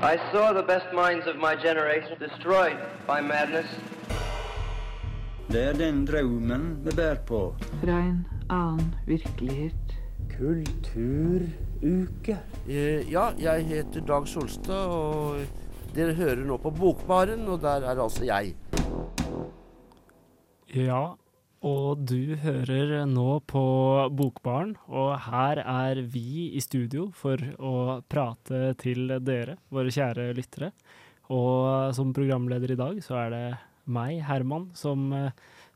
I saw the best minds of my generation destroyed by madness. Det er den drømmen vi bærer på. Fra en annen virkelighet. Kulturuke. Eh, Ja, jeg heter Dag Solstad, og dere hører nå på Bokbaren, og der er altså jeg. Ja, og du hører nå på Bokbaren, og her er vi i studio for å prate til dere, våre kjære lyttere. Og som programleder i dag så er det meg, Herman, som eh,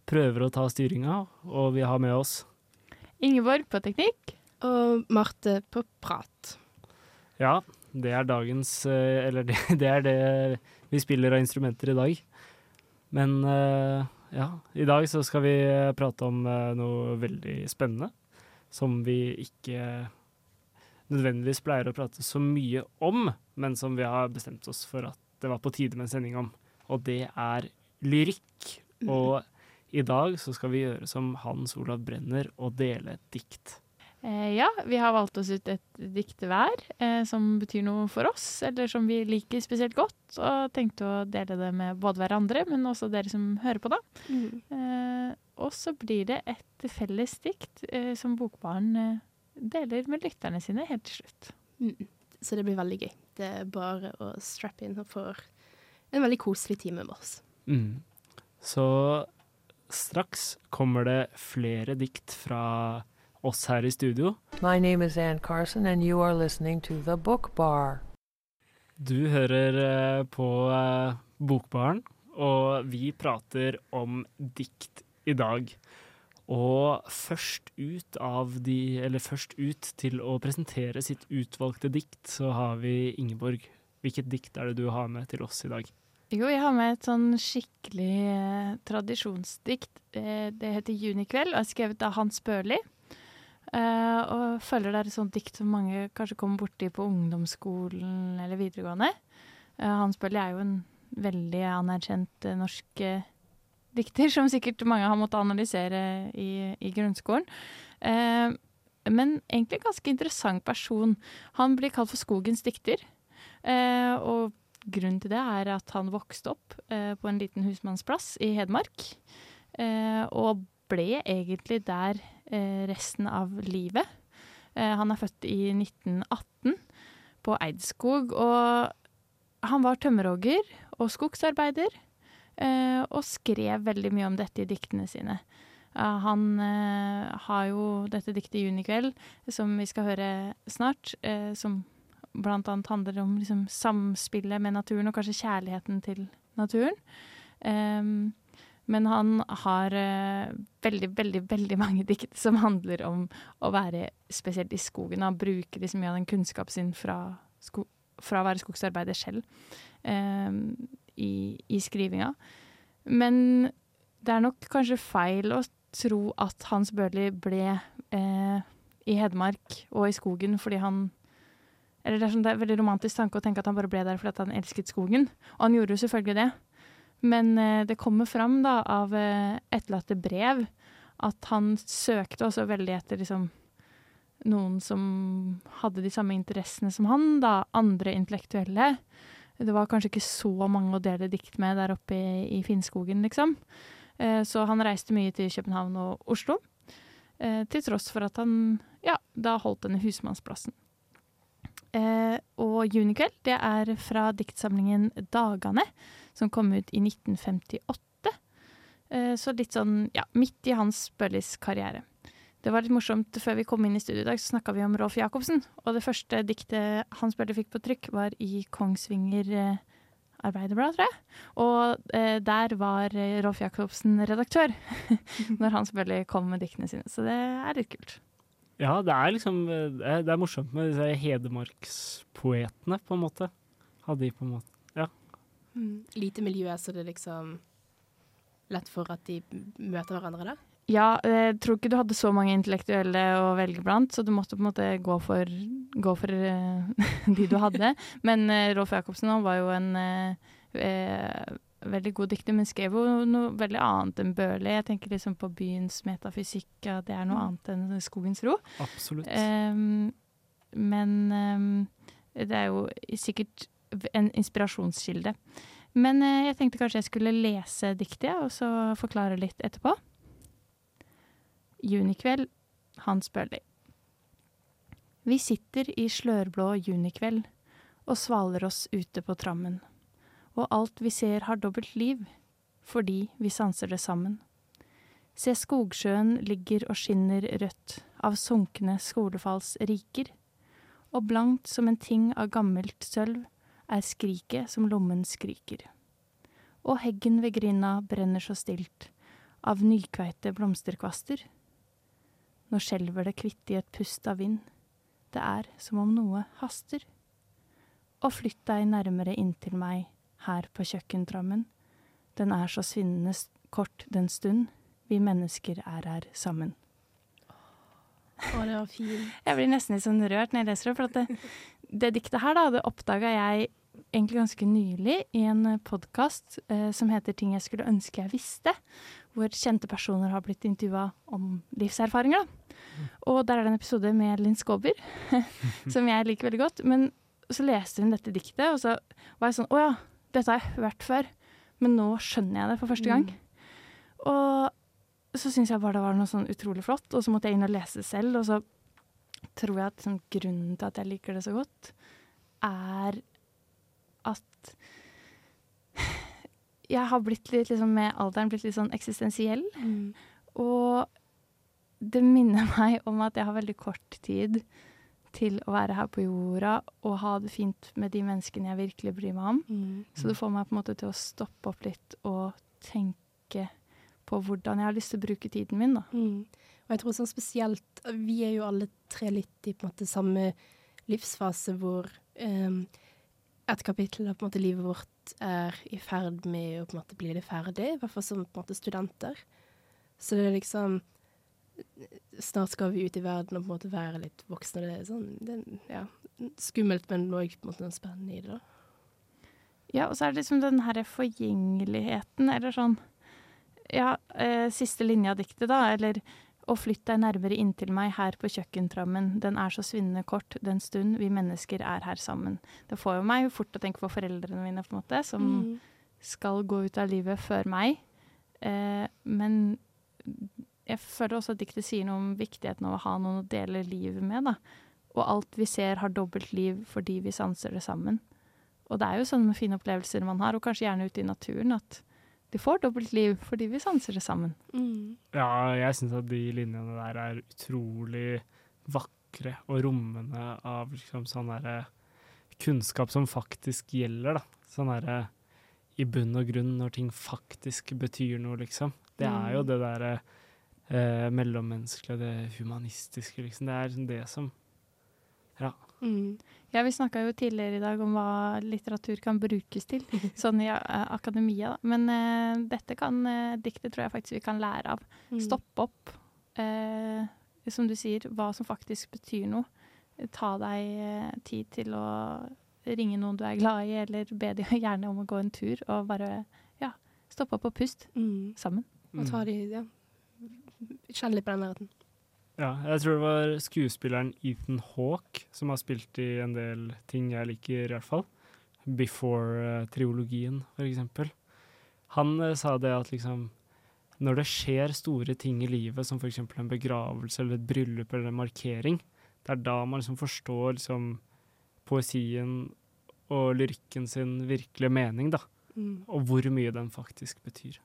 prøver å ta styringa, og vi har med oss Ingeborg på teknikk. Og Marte på prat. Ja, det er dagens eh, Eller det, det er det vi spiller av instrumenter i dag. Men eh, ja, i dag så skal vi eh, prate om eh, noe veldig spennende. Som vi ikke nødvendigvis pleier å prate så mye om, men som vi har bestemt oss for at det var på tide med en sending om. Og det er lyrikk. Og i dag så skal vi gjøre som Hans Olav Brenner og dele et dikt. Eh, ja, vi har valgt oss ut et dikt hver eh, som betyr noe for oss, eller som vi liker spesielt godt, og tenkte å dele det med både hverandre, men også dere som hører på, da. Eh, og så blir det et felles dikt eh, som Bokbaren eh, deler med lytterne sine helt til slutt. Mm. Så det blir veldig gøy. Det er bare å strappe inn og få en veldig koselig time med oss. Mm. Så straks kommer det flere dikt fra oss her i studio. My name is Ann Carson, and you are listening to The Book Bar. Du hører eh, på eh, Bokbaren, og vi prater om dikt i dag. Og først ut av de Eller først ut til å presentere sitt utvalgte dikt, så har vi Ingeborg. Hvilket dikt er det du har med til oss i dag? Jo, jeg har med et sånn skikkelig eh, tradisjonsdikt. Eh, det heter 'Junikveld' og er skrevet av Hans Børli. Eh, og føler det er et sånt dikt som mange kanskje kommer borti på ungdomsskolen eller videregående. Uh, Hans Børli er jo en veldig anerkjent uh, norsk dikter, som sikkert mange har måttet analysere i, i grunnskolen. Men egentlig en ganske interessant person. Han blir kalt for skogens dikter. Og grunnen til det er at han vokste opp på en liten husmannsplass i Hedmark. Og ble egentlig der resten av livet. Eh, han er født i 1918 på Eidskog, og han var tømmerhogger og skogsarbeider. eh, og skrev veldig mye om dette i diktene sine. Eh, han eh, har jo dette diktet 'Junikveld', som vi skal høre snart, eh, som blant annet handler om liksom, samspillet med naturen, og kanskje kjærligheten til naturen. Ehm, men han har eh, veldig, veldig, veldig mange dikt som handler om å være spesielt i skogen. Han bruker liksom mye av den kunnskapen sin fra, fra å være skogsarbeider selv ehm, i, i skrivinga. Men det er nok kanskje feil å tro at Hans Børli ble eh, i Hedmark og i skogen fordi han eller det er, sånn, det er veldig romantisk tanke å tenke at han bare ble der fordi han elsket skogen. Og han gjorde jo selvfølgelig det. Men eh, det kommer fram da av eh, etterlatte brev at han søkte også veldig etter liksom noen som hadde de samme interessene som han, da. Andre intellektuelle. Det var kanskje ikke så mange å dele dikt med der oppe i, i Finnskogen, liksom. Eh, så han reiste mye til København og Oslo. Til tross for at han ja, da holdt denne husmannsplassen. Eh, og Junikveld, det er fra diktsamlingen Dagane, som kom ut i 1958. Eh, så litt sånn, ja, midt i Hans Bøllis karriere. Det var litt morsomt, før vi kom inn i studio i dag, så snakka vi om Rolf Jacobsen. Og det første diktet Hans Børli fikk på trykk, var i Kongsvinger eh, Arbeiderblad, tror jeg. Og eh, der var eh, Rolf Jacobsen redaktør når Hans Børli kom med diktene sine. Så det er litt kult. Ja, det er liksom eh, Det er, det er morsomt med disse hedmarkspoetene, på en måte. Hadde de på en måte Ja. Mm. Lite miljø, så det er liksom lett for at de møter hverandre der. Ja, jeg tror ikke du hadde så mange intellektuelle å velge blant, så du måtte på en måte gå for, gå for eh, de du hadde. Men eh, Rolf Jacobsen var jo en eh, eh, veldig god dikter, men skrev jo noe veldig annet enn Børli. Jeg tenker liksom på byens metafysikk, at det er noe annet enn skogens ro. Absolutt. Um, men um, det er jo sikkert en inspirasjonskilde. Men uh, jeg tenkte kanskje jeg skulle lese diktet, og så forklare litt etterpå. Junikveld, Hans Børli. Vi sitter i slørblå junikveld og svaler oss ute på trammen. Og alt vi ser har dobbelt liv, fordi vi sanser det sammen. Se skogsjøen ligger og skinner rødt av sunkne skolefalls riker, og blankt som en ting av gammelt sølv er skriket som lommen skriker. Og heggen ved grinda brenner så stilt av nykveite blomsterkvaster. Nå skjelver det kvitt i et pust av vind, det er som om noe haster. Og flytt deg nærmere inntil meg her på kjøkkentrammen, den er så svinnende kort den stund vi mennesker er her sammen. Å, det var fint. Jeg blir nesten litt sånn rørt når jeg leser det, for at det, det diktet her da, det oppdaga jeg egentlig ganske nylig i en podkast eh, som heter 'Ting jeg skulle ønske jeg visste', hvor kjente personer har blitt intervjua om livserfaringer. da. Og der er det en episode med Linn Skåber, som jeg liker veldig godt. Men så leste hun dette diktet, og så var jeg sånn 'Å ja, dette har jeg hørt før', men nå skjønner jeg det for første gang. Og så syns jeg bare det var noe sånn utrolig flott, og så måtte jeg inn og lese det selv, og så tror jeg at sånn, grunnen til at jeg liker det så godt, er at jeg har blitt litt, liksom, med alderen blitt litt sånn eksistensiell. Mm. Og det minner meg om at jeg har veldig kort tid til å være her på jorda og ha det fint med de menneskene jeg virkelig bryr meg om. Mm. Så det får meg på en måte til å stoppe opp litt og tenke på hvordan jeg har lyst til å bruke tiden min. da. Mm. Og jeg tror sånn spesielt Vi er jo alle tre litt i på en måte samme livsfase hvor um, et kapittel av på en måte livet vårt er i ferd med å på en måte bli det ferdig, i hvert fall som på en måte studenter. Så det er liksom Snart skal vi ut i verden og på en måte være litt voksne. Det er sånn det er, ja, skummelt, men òg noe spennende i det. da. Ja, og så er det liksom den herre forgjengeligheten, eller sånn Ja, eh, siste linje av diktet, da, eller Å flytt deg nærmere inntil meg her på kjøkkentrammen, den er så svinnende kort den stund vi mennesker er her sammen. Det får jo meg fort å tenke på foreldrene mine, på en måte, som Mm. skal gå ut av livet før meg. Eh, men jeg føler også at diktet sier noe om viktigheten av å ha noen å dele livet med, da. Og alt vi ser har dobbelt liv fordi vi sanser det sammen. Og det er jo sånne fine opplevelser man har, og kanskje gjerne ute i naturen, at de får dobbelt liv fordi vi sanser det sammen. Mm. Ja, jeg syns at de linjene der er utrolig vakre og rommende av liksom sånn derre kunnskap som faktisk gjelder, da. Sånn derre i bunn og grunn når ting faktisk betyr noe, liksom. Det er jo Mm. det derre eh, mellommenneskelige, det humanistiske, liksom. Det er liksom det som Mm. Ja, vi snakka jo tidligere i dag om hva litteratur kan brukes til, sånn i eh, akademia, da. Men eh, dette kan eh, diktet tror jeg faktisk vi kan lære av. Mm. Stoppe opp, eh, som du sier, hva som faktisk betyr noe. Ta deg eh, tid til å ringe noen du er glad i, eller be de gjerne om å gå en tur, og bare ja, stoppe opp og puste Mm. sammen. Og ta de, ja. Kjenne litt på den nærheten. Ja, jeg tror det var skuespilleren Ethan Hawke som har spilt i en del ting jeg liker, i hvert fall. Before-triologien, for eksempel. Han eh, sa det at liksom Når det skjer store ting i livet, som f.eks. en begravelse eller et bryllup eller en markering, det er da man liksom forstår liksom poesien og lyrikken sin virkelige mening, da. Mm. Og hvor mye den faktisk betyr.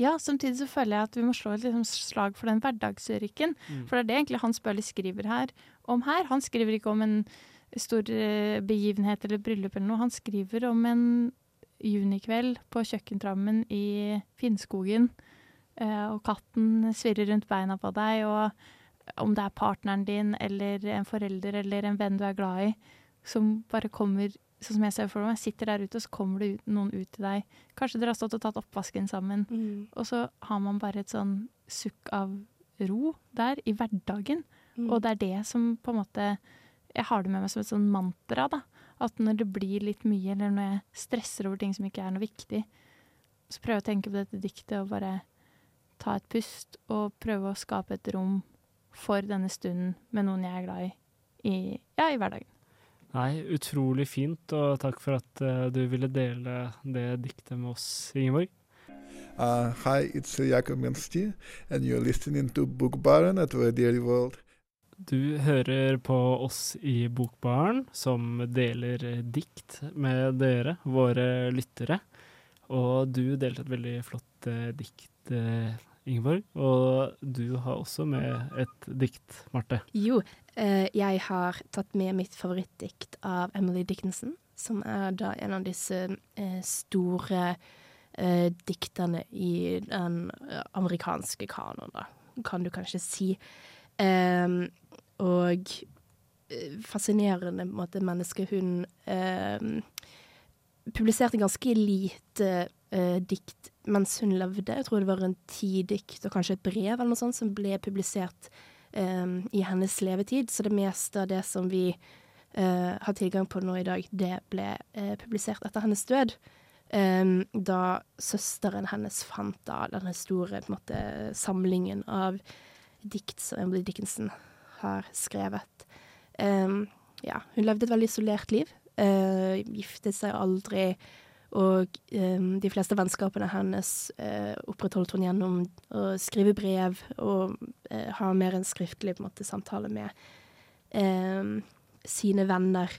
Ja, samtidig så føler jeg at vi må slå et liksom, slag for den hverdagslyrikken. Mm. For det er det egentlig Hans Bøhler skriver her om her. Han skriver ikke om en stor eh, begivenhet eller bryllup eller noe. Han skriver om en junikveld på kjøkkentrammen i Finnskogen, eh, og katten svirrer rundt beina på deg, og om det er partneren din eller en forelder eller en venn du er glad i, som bare kommer Sånn som jeg ser for meg, sitter der ute, og så kommer det ut, noen ut til deg. Kanskje dere har stått og tatt oppvasken sammen. Mm. Og så har man bare et sånn sukk av ro der i hverdagen. Mm. Og det er det som på en måte Jeg har det med meg som et sånn mantra, da. At når det blir litt mye, eller når jeg stresser over ting som ikke er noe viktig, så prøver jeg å tenke på dette diktet og bare ta et pust og prøve å skape et rom for denne stunden med noen jeg er glad i, i, ja, i hverdagen. Nei, utrolig fint, og takk for at uh, du ville dele det diktet med oss, Ingeborg. Uh, hi, it's uh, Jakob Mensti, and you're listening to Bookbaren at Radio World. Du hører på oss i Bokbaren, som deler dikt med dere, våre lyttere. Og du delte et veldig flott eh, dikt, eh, Ingeborg. Og du har også med et dikt, Marte. Jo, eh, jeg har tatt med mitt favorittdikt av Emily Dickinson, som er da en av disse eh, store eh, dikterne i den amerikanske kanoen, da, kan du kanskje si. Og eh, fascinerende måte, menneske. Hun em, publiserte ganske lite eh, dikt mens hun levde. Jeg tror det var en ti dikt og kanskje et brev eller noe sånt som ble publisert eh, i hennes levetid. Så det meste av det som vi eh, har tilgang på nå i dag, det ble eh, publisert etter hennes død. Em, da søsteren hennes fant da denne store måte, samlingen av dikt som Emily Dickinson har skrevet. Em, ja, hun levde et veldig isolert liv. eh, giftet seg aldri. Og um, de fleste vennskapene hennes uh, opprettholdt hun gjennom å skrive brev og uh, ha mer en skriftlig en måte, samtale med um, sine venner.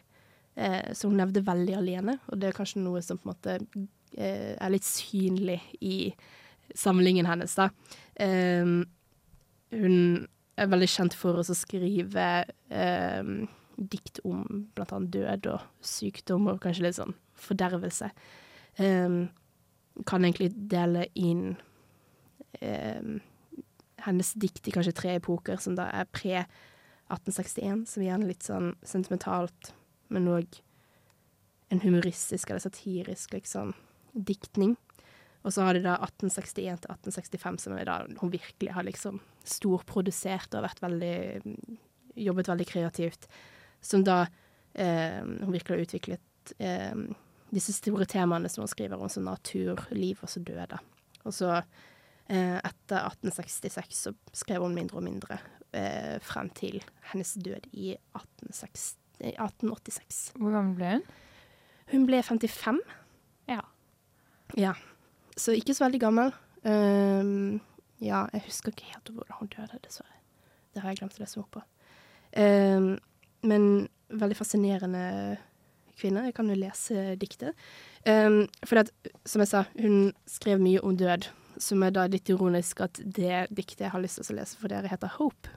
Uh, så hun levde veldig alene, og det er kanskje noe som på en måte er litt synlig i samlingen hennes, da. Um, hun er veldig kjent for å skrive dikt om blant annet død og sykdom og kanskje litt sånn fordervelse. Um, kan egentlig dele inn um, hennes dikt i kanskje tre epoker, som da er pre 1861, som igjen er litt sånn sentimentalt, men òg en humoristisk eller satirisk liksom, diktning. Og så har de da 1861 til 1865, som er da hun virkelig har liksom storprodusert og vært veldig Jobbet veldig kreativt. Som da eh, hun virkelig har utviklet eh, disse store temaene som hun skriver om, som natur, liv og så døde. Og så eh, etter 1866 så skrev hun mindre og mindre eh, frem til hennes død i 1860, 1886. Hvor gammel ble hun? Hun ble 55. Ja. Ja. Så ikke så veldig gammel. Um, ja, jeg husker ikke helt hvordan hun døde, dessverre. Det har jeg glemt å lese opp på. Um, men veldig fascinerende kvinne. Jeg kan jo lese diktet. Um, for at, som jeg sa, hun skrev mye om død, som er da litt ironisk at det diktet jeg har lyst til å lese for dere, heter Hope.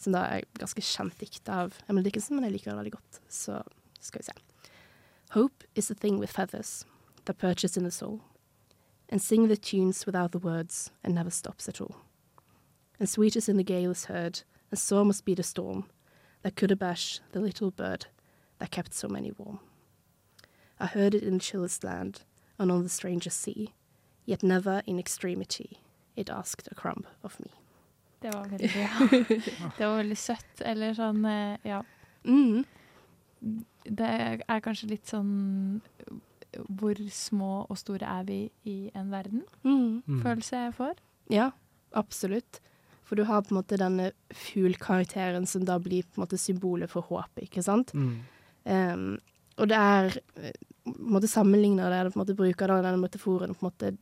Som da er et ganske kjent dikt av Emily Dickinson, men jeg liker det veldig godt. Så skal vi se. Hope is a thing with feathers that perches in the soul, and sing the tunes without the words, and never stops at all. And sweet as in the gale is heard, and sore must be the storm that could abash the little bird that kept so many warm. I heard it in chillest land, and on the strangest sea, yet never in extremity it asked a crumb of me. Det var veldig bra. Det var veldig søtt. Eller sånn, eh, ja. Mm. Det er kanskje litt sånn Hvor små og store er vi i en verden? Mm. Mm. Følelse jeg får. Ja, absolutt. For du har på en måte denne fuglkarakteren som da blir på en måte symbolet for håpet, ikke sant? Mm. Em, og det er eh, på en måte sammenligner det, eller på en måte bruker da denne metaforen på en måte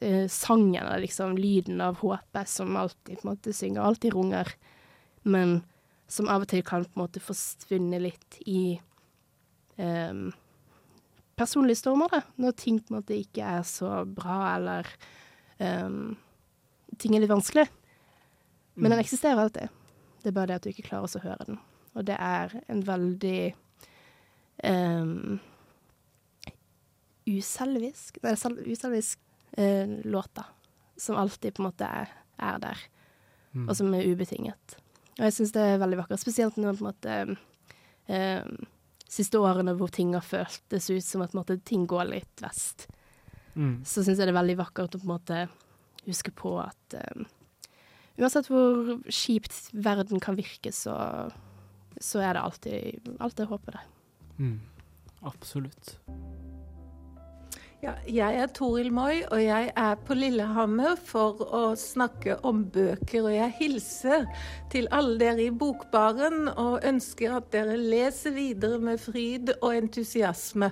eh, sangen, eller liksom lyden av håpet som alltid på en måte synger, alltid runger, men som av og til kan på en måte forsvinne litt i em, personlige stormer, da, når ting på en måte ikke er så bra, eller em, ting er litt vanskelig. Men den eksisterer alltid. Det er bare det at du ikke klarer å høre den. Og det er en veldig um, uselvisk Nei, sel- uselvisk eh, låt, da. Som alltid på en måte er, er der, Mm. og som er ubetinget. Og jeg syns det er veldig vakkert, spesielt når på en måte um, Siste årene hvor ting har føltes ut som at måte, ting går litt vest Mm. så syns jeg det er veldig vakkert å på en måte huske på at um, uansett hvor kjipt verden kan virke, så, så er det alltid, alltid håpet der. Mm. Absolutt. Ja, jeg er Toril Moi, og jeg er på Lillehammer for å snakke om bøker. Og jeg hilser til alle dere i Bokbaren og ønsker at dere leser videre med fryd og entusiasme.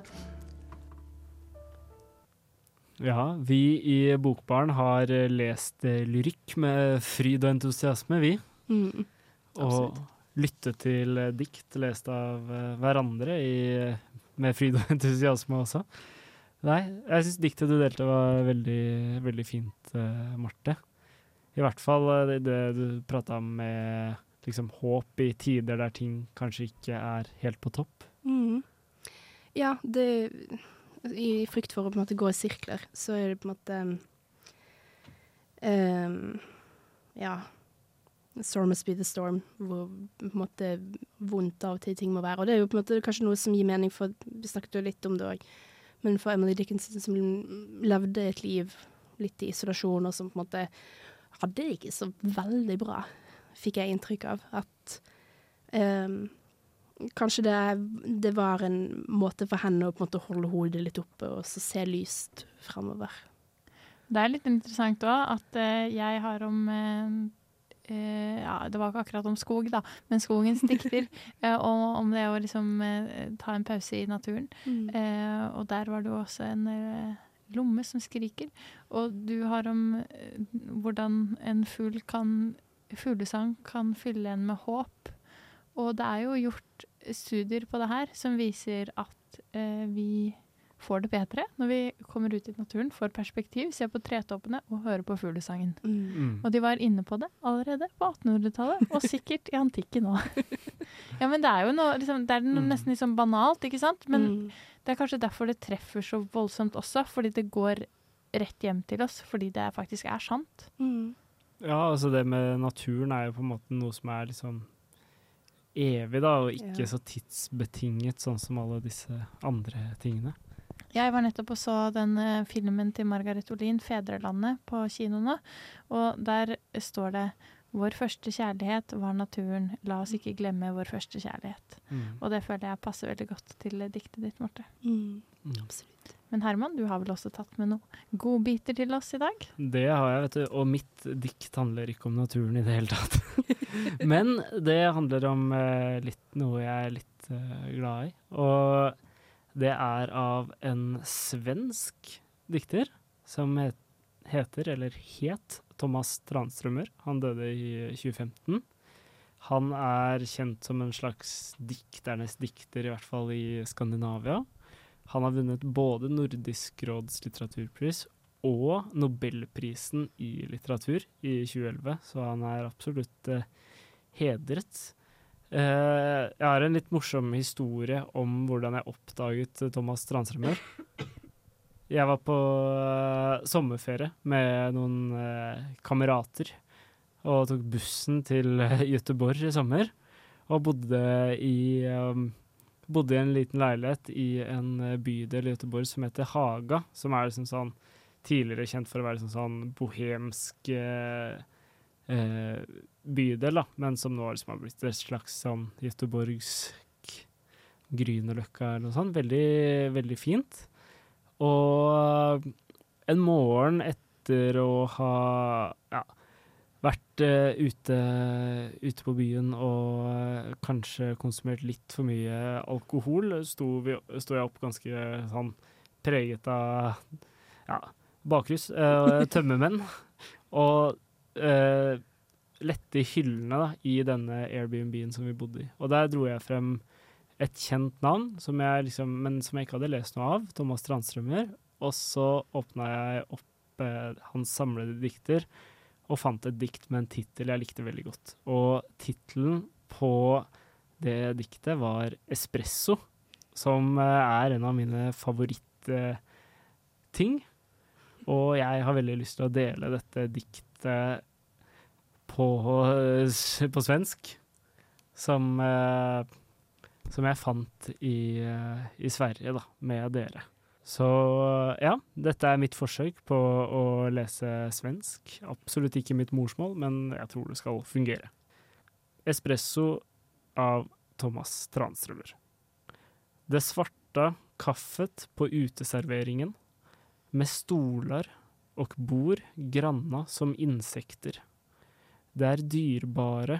Ja, vi i Bokbaren har lest lyrikk med fryd og entusiasme, vi. Mm. Og lyttet til eh, dikt lest av eh, hverandre i, med fryd og entusiasme også. Nei, jeg syns diktet du delte var veldig, veldig fint, eh, Marte. I hvert fall eh, det du prata om med liksom håp i tider der ting kanskje ikke er helt på topp. Mm. Ja, det I frykt for å på en måte gå i sirkler, så er det på en måte um, Ja. Storm must be the storm, hvor på en måte vondt av og til ting må være. Og det er jo på en måte kanskje noe som gir mening, for vi snakket jo litt om det òg. Men for Emily Dickinson, som levde et liv litt i isolasjon, og som på en måte hadde det ikke så veldig bra, fikk jeg inntrykk av. At um, kanskje det, det var en måte for henne å på en måte holde hodet litt oppe og så se lyst framover. Det er litt interessant òg at eh, jeg har om eh, ja, Det var ikke akkurat om skog, da, men skogens dikter. eh, og om det å liksom eh, ta en pause i naturen. Eh, og der var det jo også en eh, lomme som skriker. Og du har om eh, hvordan en fugl kan Fuglesang kan fylle en med håp. Og det er jo gjort studier på det her som viser at eh, vi får det bedre når vi kommer ut i naturen, får perspektiv, ser på tretoppene og hører på fuglesangen. Mm. Og de var inne på det allerede på 1800-tallet, og sikkert i antikken òg. ja, men det er jo noe, liksom, det er noe Mm. nesten sånn banalt, ikke sant? Men Mm. det er kanskje derfor det treffer så voldsomt også, fordi det går rett hjem til oss, fordi det faktisk er sant. Mm. Ja, altså det med naturen er jo på en måte noe som er liksom evig, da, og ikke Ja. så tidsbetinget, sånn som alle disse andre tingene. Jeg var nettopp og så den eh, filmen til Margaret Olin, 'Fedrelandet', på kino nå. Og der står det 'Vår første kjærlighet var naturen. La oss ikke glemme vår første kjærlighet'. Mm. Og det føler jeg passer veldig godt til eh, diktet ditt, Marte. Mm. Mm. Absolutt. Men Herman, du har vel også tatt med noen godbiter til oss i dag? Det har jeg, vet du. Og mitt dikt handler ikke om naturen i det hele tatt. Men det handler om eh, litt, noe jeg er litt eh, glad i. Og det er av en svensk dikter som het, heter, eller het, Thomas Tranströmer. Han døde i 2015. Han er kjent som en slags dikternes dikter, i hvert fall i Skandinavia. Han har vunnet både Nordisk råds litteraturpris og Nobelprisen i litteratur i 2011, så han er absolutt eh, hedret. Eh, jeg har en litt morsom historie om hvordan jeg oppdaget eh, Thomas Tranströmer. Jeg var på eh, sommerferie med noen kamerater og tok bussen til Göteborg i sommer. Og bodde i, um, bodde i en liten leilighet i en bydel i Göteborg som heter Haga, som er liksom sånn tidligere kjent for å være sånn, sånn bohemsk eh, bydel, da, men som nå liksom har blitt et slags sånn göteborgsk Grünerløkka eller noe sånt. Veldig, veldig fint. Og en morgen etter å ha ja, vært uh, ute, ute på byen og uh, kanskje konsumert litt for mye alkohol, sto, vi, sto jeg opp ganske sånn preget av ja, bakrus, uh, tømmermenn, og lette i hyllene da, i denne Airbnb-en som vi bodde i. Og der dro jeg frem et kjent navn, som jeg liksom, men som jeg ikke hadde lest noe av, Thomas Strandstrømmer. Og så åpna jeg opp eh, hans samlede dikter og fant et dikt med en tittel jeg likte veldig godt. Og tittelen på det diktet var 'Espresso', som eh, er en av mine favorittting. Og jeg har veldig lyst til å dele dette diktet på, på svensk, som, eh, som jeg fant i, eh, i Sverige, da, med dere. Så ja, dette er mitt forsøk på å lese svensk. Absolutt ikke mitt morsmål, men jeg tror det skal fungere. Espresso av Thomas Tranströmer. Det svarte kaffet på uteserveringen med stoler og bord granna som insekter. Det er dyrbara,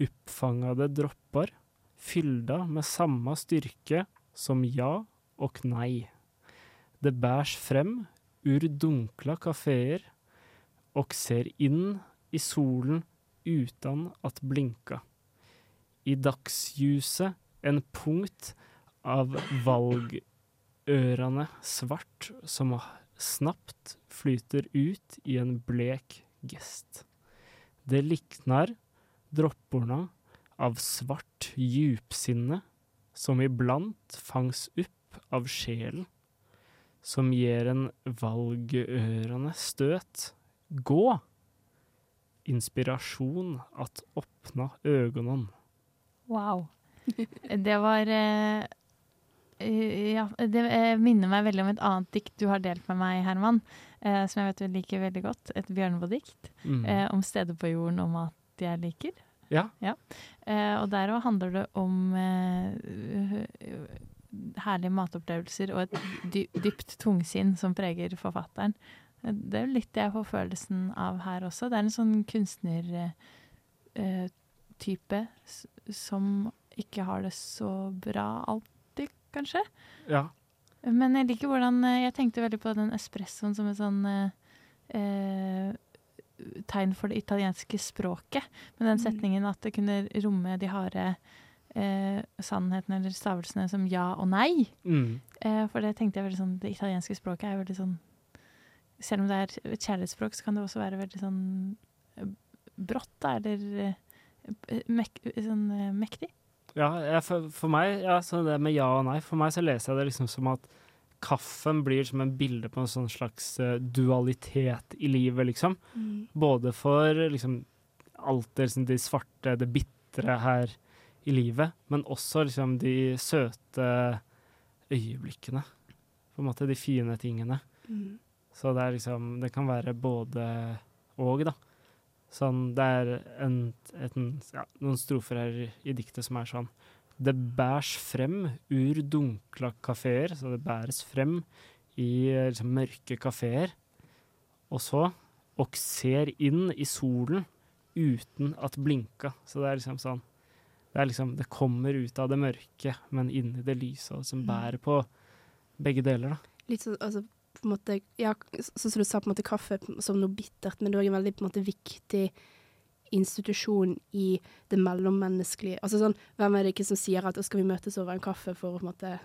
oppfangede dropper, fylda med samme styrke som ja og nei. Det bærs frem ur dunkla kaféer og ser inn i solen utan at blinka. I dagsljuset en punkt av valgørene svart som snabbt flyter ut i en blek gest. Det liknar dropporna av svart djupsinne som iblant fangs opp av sjelen, som gir en valgørende støt. Gå! Inspirasjon at åpna øgonen. Wow. Det var eh, Ja, det eh, minner meg veldig om et annet dikt du har delt med meg, Herman. eh, som jeg vet du liker veldig godt. Et Bjørneboe-dikt. Mm. eh, om steder på jorden og mat jeg liker. Ja. Eh, og der òg handler det om eh, herlige matopplevelser og et dy dypt tungsinn som preger forfatteren. Eh, Det er jo litt det jeg får følelsen av her også. Det er en sånn kunstnertype som ikke har det så bra alltid, kanskje. Ja. Men jeg liker hvordan eh, Jeg tenkte veldig på den espressoen som et sånn eh, eh, tegn for det italienske språket. Med den Mm. setningen at det kunne romme de harde eh, sannhetene eller stavelsene som ja og nei. Mm. Eh, for det tenkte jeg veldig sånn Det italienske språket er veldig sånn Selv om det er et kjærlighetsspråk, så kan det også være veldig sånn eh, brått, da, eller mek sånn mektig. Ja, jeg, for, for meg, ja, så det med ja og nei, for meg så leser jeg det liksom som at kaffen blir som en bilde på en sånn slags eh, dualitet i livet, liksom. Mm. Både for liksom alt det, liksom, de svarte, det bitre her i livet, men også liksom de søte øyeblikkene. På en måte de fine tingene. Mm. Så det er liksom Det kan være både og, da. Sånn, det er en, et, ja, noen strofer her i diktet som er sånn Det bærs frem ur dunkla kafeer, så det bæres frem i liksom, mørke kafeer. Og så Og ser inn i solen uten at blinka. Så det er liksom sånn Det er liksom Det kommer ut av det mørke, men inn i det lyse, og som Mm. bærer på begge deler, da. Litt sånn, altså, på en måte, ja, sånn som du sa, på en måte kaffe som noe bittert, men det er òg en veldig på en måte, viktig institusjon i det mellommenneskelige. Altså sånn, Hvem er det ikke som sier at «Å, skal vi møtes over en kaffe for å på en måte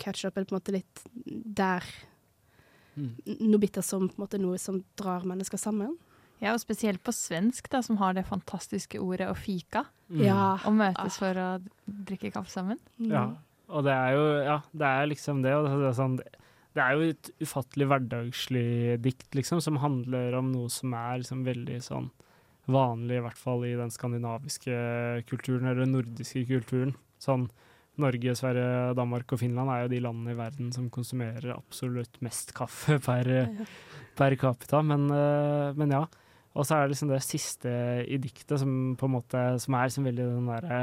catch up, eller på en måte litt der Mm. Noe bittert som på en måte noe som drar mennesker sammen. Ja, og spesielt på svensk, da, som har det fantastiske ordet å fika. Mm. Ja. Og møtes for å drikke kaffe sammen. Mm. Ja, og det er jo Ja, det er liksom det. Og det er, sånn, det er jo et ufattelig hverdagslig dikt, liksom, som handler om noe som er liksom veldig sånn vanlig, i hvert fall i den skandinaviske kulturen, eller den nordiske kulturen. Sånn Norge, Sverige, Danmark og Finland er jo de landene i verden som konsumerer absolutt mest kaffe per, per capita, men, eh, men ja. Og så er det liksom det siste i diktet som på en måte Som er liksom veldig den derre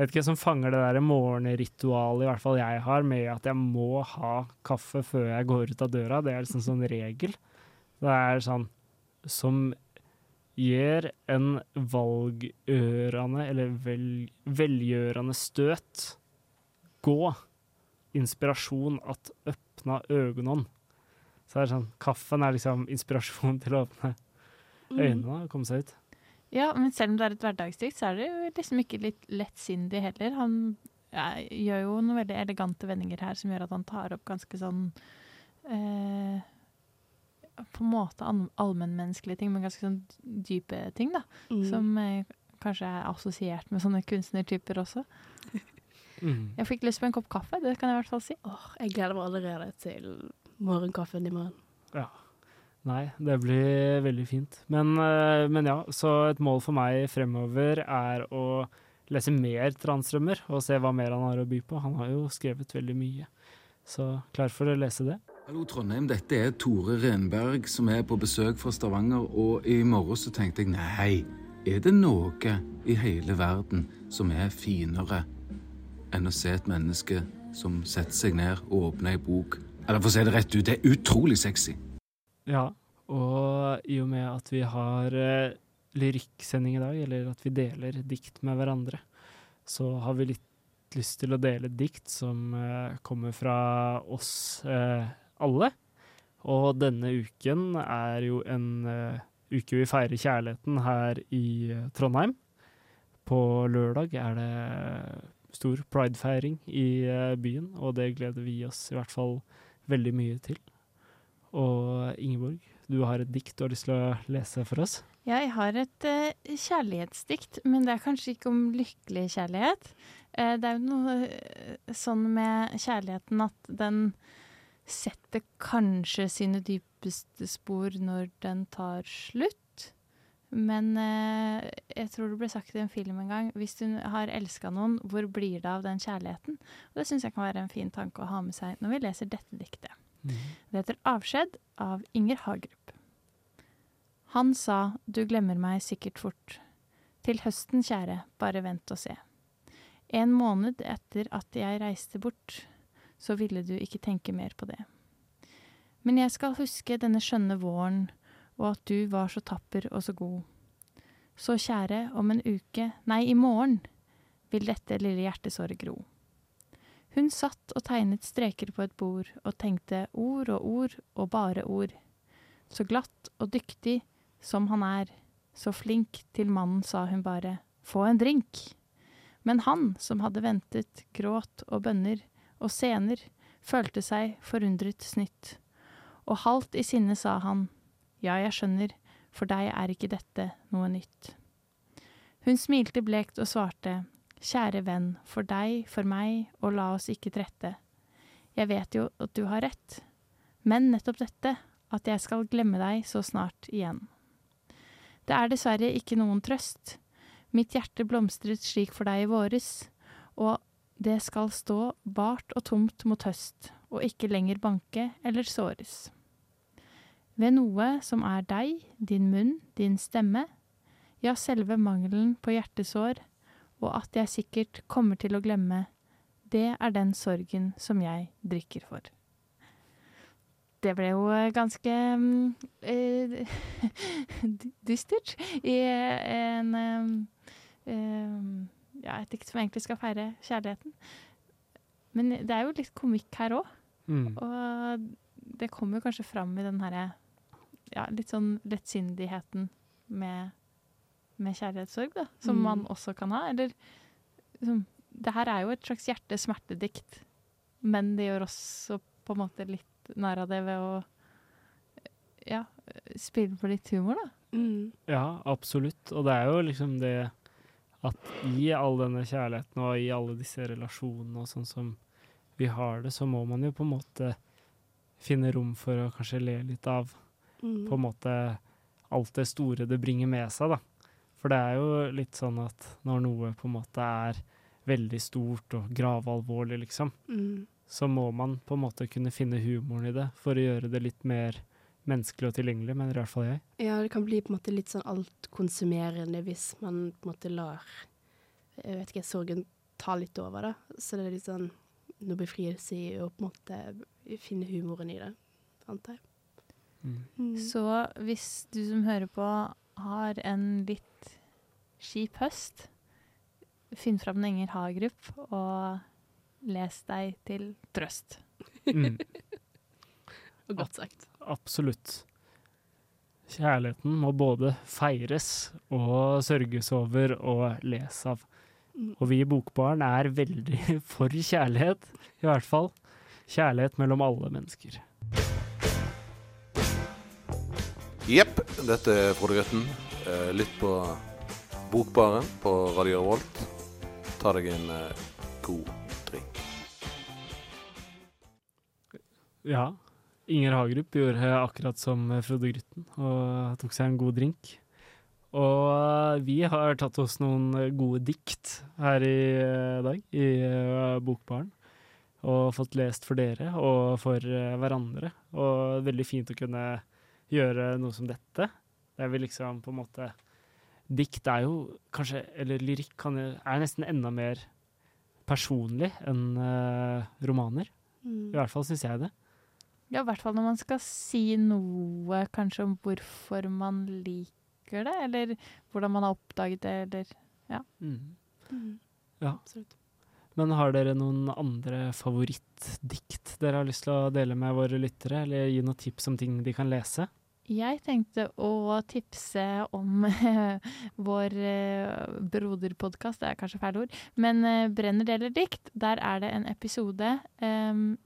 jeg vet ikke, som fanger det der morgenritualet i hvert fall jeg har, med at jeg må ha kaffe før jeg går ut av døra. Det er liksom sånn regel. Det er sånn som gjør en valgørende, eller vel, velgjørende støt gå. Inspirasjon at åpna øynene. Så det er sånn, kaffen er liksom inspirasjon til å åpne Mm. øynene og komme seg ut. Ja, men selv om det er et hverdagsdikt, så er det jo liksom ikke litt lettsindig heller. Han ja, gjør jo noen veldig elegante vendinger her som gjør at han tar opp ganske sånn eh, På en måte allmennmenneskelige ting, men ganske sånn dype ting, da. Mm. Som eh, kanskje er assosiert med sånne kunstnertyper også. Mm. Jeg fikk lyst på en kopp kaffe, det kan jeg i hvert fall si. Åh, jeg gleder meg allerede til morgenkaffen i morgen. Ja. Nei, det blir veldig fint. Men, eh, men ja, så et mål for meg fremover er å lese mer Transtrømmer og se hva mer han har å by på. Han har jo skrevet veldig mye. Så klar for å lese det. Hallo Trondheim, dette er Tore Renberg som er på besøk fra Stavanger, og i morgen så tenkte jeg nei, er det noe i hele verden som er finere enn å se et menneske som setter seg ned og åpner ei bok Eller for å si det rett ut, det er utrolig sexy. Ja, og i og med at vi har uh, lyrikksending i dag, eller at vi deler dikt med hverandre, så har vi litt lyst til å dele dikt som uh, kommer fra oss uh, alle. Og denne uken er jo en uke vi feirer kjærligheten her i Trondheim. På lørdag er det stor pridefeiring i byen, og det gleder vi oss i hvert fall veldig mye til. Og Ingeborg, du har et dikt du har lyst til å lese for oss? Ja, Jeg har et uh, kjærlighetsdikt, men det er kanskje ikke om lykkelig kjærlighet. Uh, det er jo noe uh, sånn med kjærligheten at den setter kanskje sine dypeste spor når den tar slutt. Men jeg tror det ble sagt i en film en gang hvis du har elska noen, hvor blir det av den kjærligheten? Og Det syns jeg kan være en fin tanke å ha med seg når vi leser dette diktet. Det heter 'Avskjed' av Inger Hagerup. Han sa 'du glemmer meg sikkert fort'. Til høsten, kjære, bare vent og se. En måned etter at jeg reiste bort, så ville du ikke tenke mer på det. Men jeg skal huske denne skjønne våren, og at du var så tapper og så god. Så kjære, om en uke, nei, i morgen, vil dette lille hjertesåret gro. Hun satt og tegnet streker på et bord og tenkte ord og ord og bare ord. Så glatt og dyktig som han er, så flink til mannen sa hun bare, få en drink. Men han som hadde ventet gråt og bønner og sener, følte seg forundret snytt. Og halvt i sinne sa han, ja, jeg skjønner, for deg er ikke dette noe nytt. Hun smilte blekt og svarte, Kjære venn, for deg, for meg, og la oss ikke trette. Jeg vet jo at du har rett, men nettopp dette, at jeg skal glemme deg så snart igjen. Det er dessverre ikke noen trøst. Mitt hjerte blomstret slik for deg i våres, og det skal stå bart og tomt mot høst, og ikke lenger banke eller såres. Ved noe som er deg, din munn, din stemme, ja, selve mangelen på hjertesår, og at jeg sikkert kommer til å glemme, det er den sorgen som jeg drikker for. Det ble jo ganske mm, eh, dystert i en eh, Ja, et dikt som egentlig skal feire kjærligheten. Men det er jo litt komikk her òg. Mm. Og det kommer kanskje fram i den herre ja, litt sånn lettsindigheten med med kjærlighetssorg, da, som Mm. man også kan ha. Eller liksom, Det her er jo et slags hjerte-smertedikt, men det gjør også på en måte litt narr av det ved å ja, spille på litt humor, da. Mm. Ja, absolutt. Og det er jo liksom det at i all denne kjærligheten og i alle disse relasjonene og sånn som vi har det, så må man jo på en måte finne rom for å kanskje le litt av Mm. på en måte alt det store det bringer med seg, da. For det er jo litt sånn at når noe på en måte er veldig stort og gravalvorlig, liksom, Mm. så må man på en måte kunne finne humoren i det for å gjøre det litt mer menneskelig og tilgjengelig, mener i hvert fall jeg. Ja, det kan bli på en måte litt sånn altkonsumerende hvis man på en måte lar jeg vet ikke, sorgen ta litt over, da. Så det er litt sånn noe befrielse i å på en måte finne humoren i det, antar jeg. Mm. Så hvis du som hører på har en litt kjip høst, finn fram Inger Hagerup og les deg til trøst. Mm. Og godt sagt. Absolutt. Kjærligheten må både feires og sørges over og les av. Mm. Og vi i Bokbaren er veldig for kjærlighet, i hvert fall. Kjærlighet mellom alle mennesker. Jepp, dette er Frode Grøtten. Litt Lytt på Bokbaren på Radio Revolt. Ta deg en eh, god drink. Ja. Inger Hagerup gjorde akkurat som Frode Grytten og tok seg en god drink. Og vi har tatt oss noen gode dikt her i eh, dag i eh, Bokbaren. Og fått lest for dere og for eh, hverandre. Og veldig fint å kunne gjøre noe som dette. Det er vel liksom på en måte Dikt er jo kanskje, eller lyrikk kan, er nesten enda mer personlig enn uh, romaner. Mm. I hvert fall syns jeg det. Ja, i hvert fall når man skal si noe kanskje om hvorfor man liker det, eller hvordan man har oppdaget det, eller ja. Mm. Mm. Ja. Absolutt. Men har dere noen andre favorittdikt dere har lyst til å dele med våre lyttere, eller gi noen tips om ting de kan lese? Jeg tenkte å tipse om vår eh, broderpodkast, det er kanskje feil ord, men eh, Brenner deler dikt. Der er det en episode um,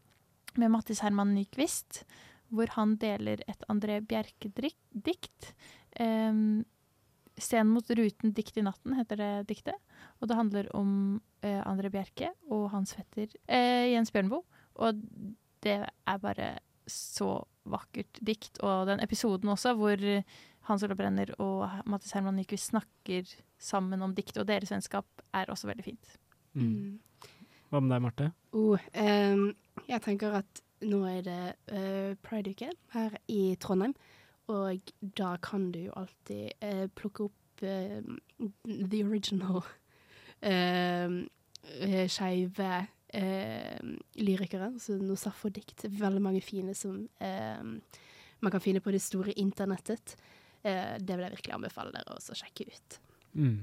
med Mattis Herman Nyquist, hvor han deler et André Bjerke-dikt. Um, Scenen mot ruten, dikt i natten, heter det diktet. Og det handler om uh, André Bjerke og hans fetter uh, Jens Bjørnboe. Og det er bare så vakkert dikt. Og den episoden også, hvor Hans Olav Brenner og Mattis Herman Nyquist snakker sammen om dikt, og deres vennskap er også veldig fint. Mm. Hva med deg, Marte? Oh, um, jeg tenker at nå er det uh, pride-uke her i Trondheim. Og da kan du jo alltid uh, plukke opp uh, the original uh, eh, skeive eh, lyrikere. Så noe Sappho-dikt. Veldig mange fine som eh, man kan finne på det store internettet. Eh, det vil jeg virkelig anbefale dere også å sjekke ut. Mm.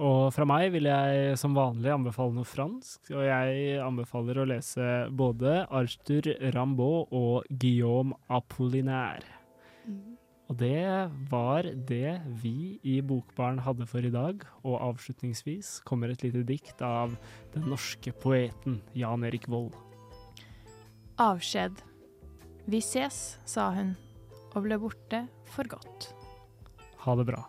Og fra meg vil jeg som vanlig anbefale noe fransk, og jeg anbefaler å lese både Arthur Rambaud og Guillaume Apollinaire. Og det var det vi i Bokbaren hadde for i dag, og avslutningsvis kommer et lite dikt av den norske poeten Jan Erik Vold. Avskjed. Vi ses, sa hun, og ble borte for godt. Ha det bra.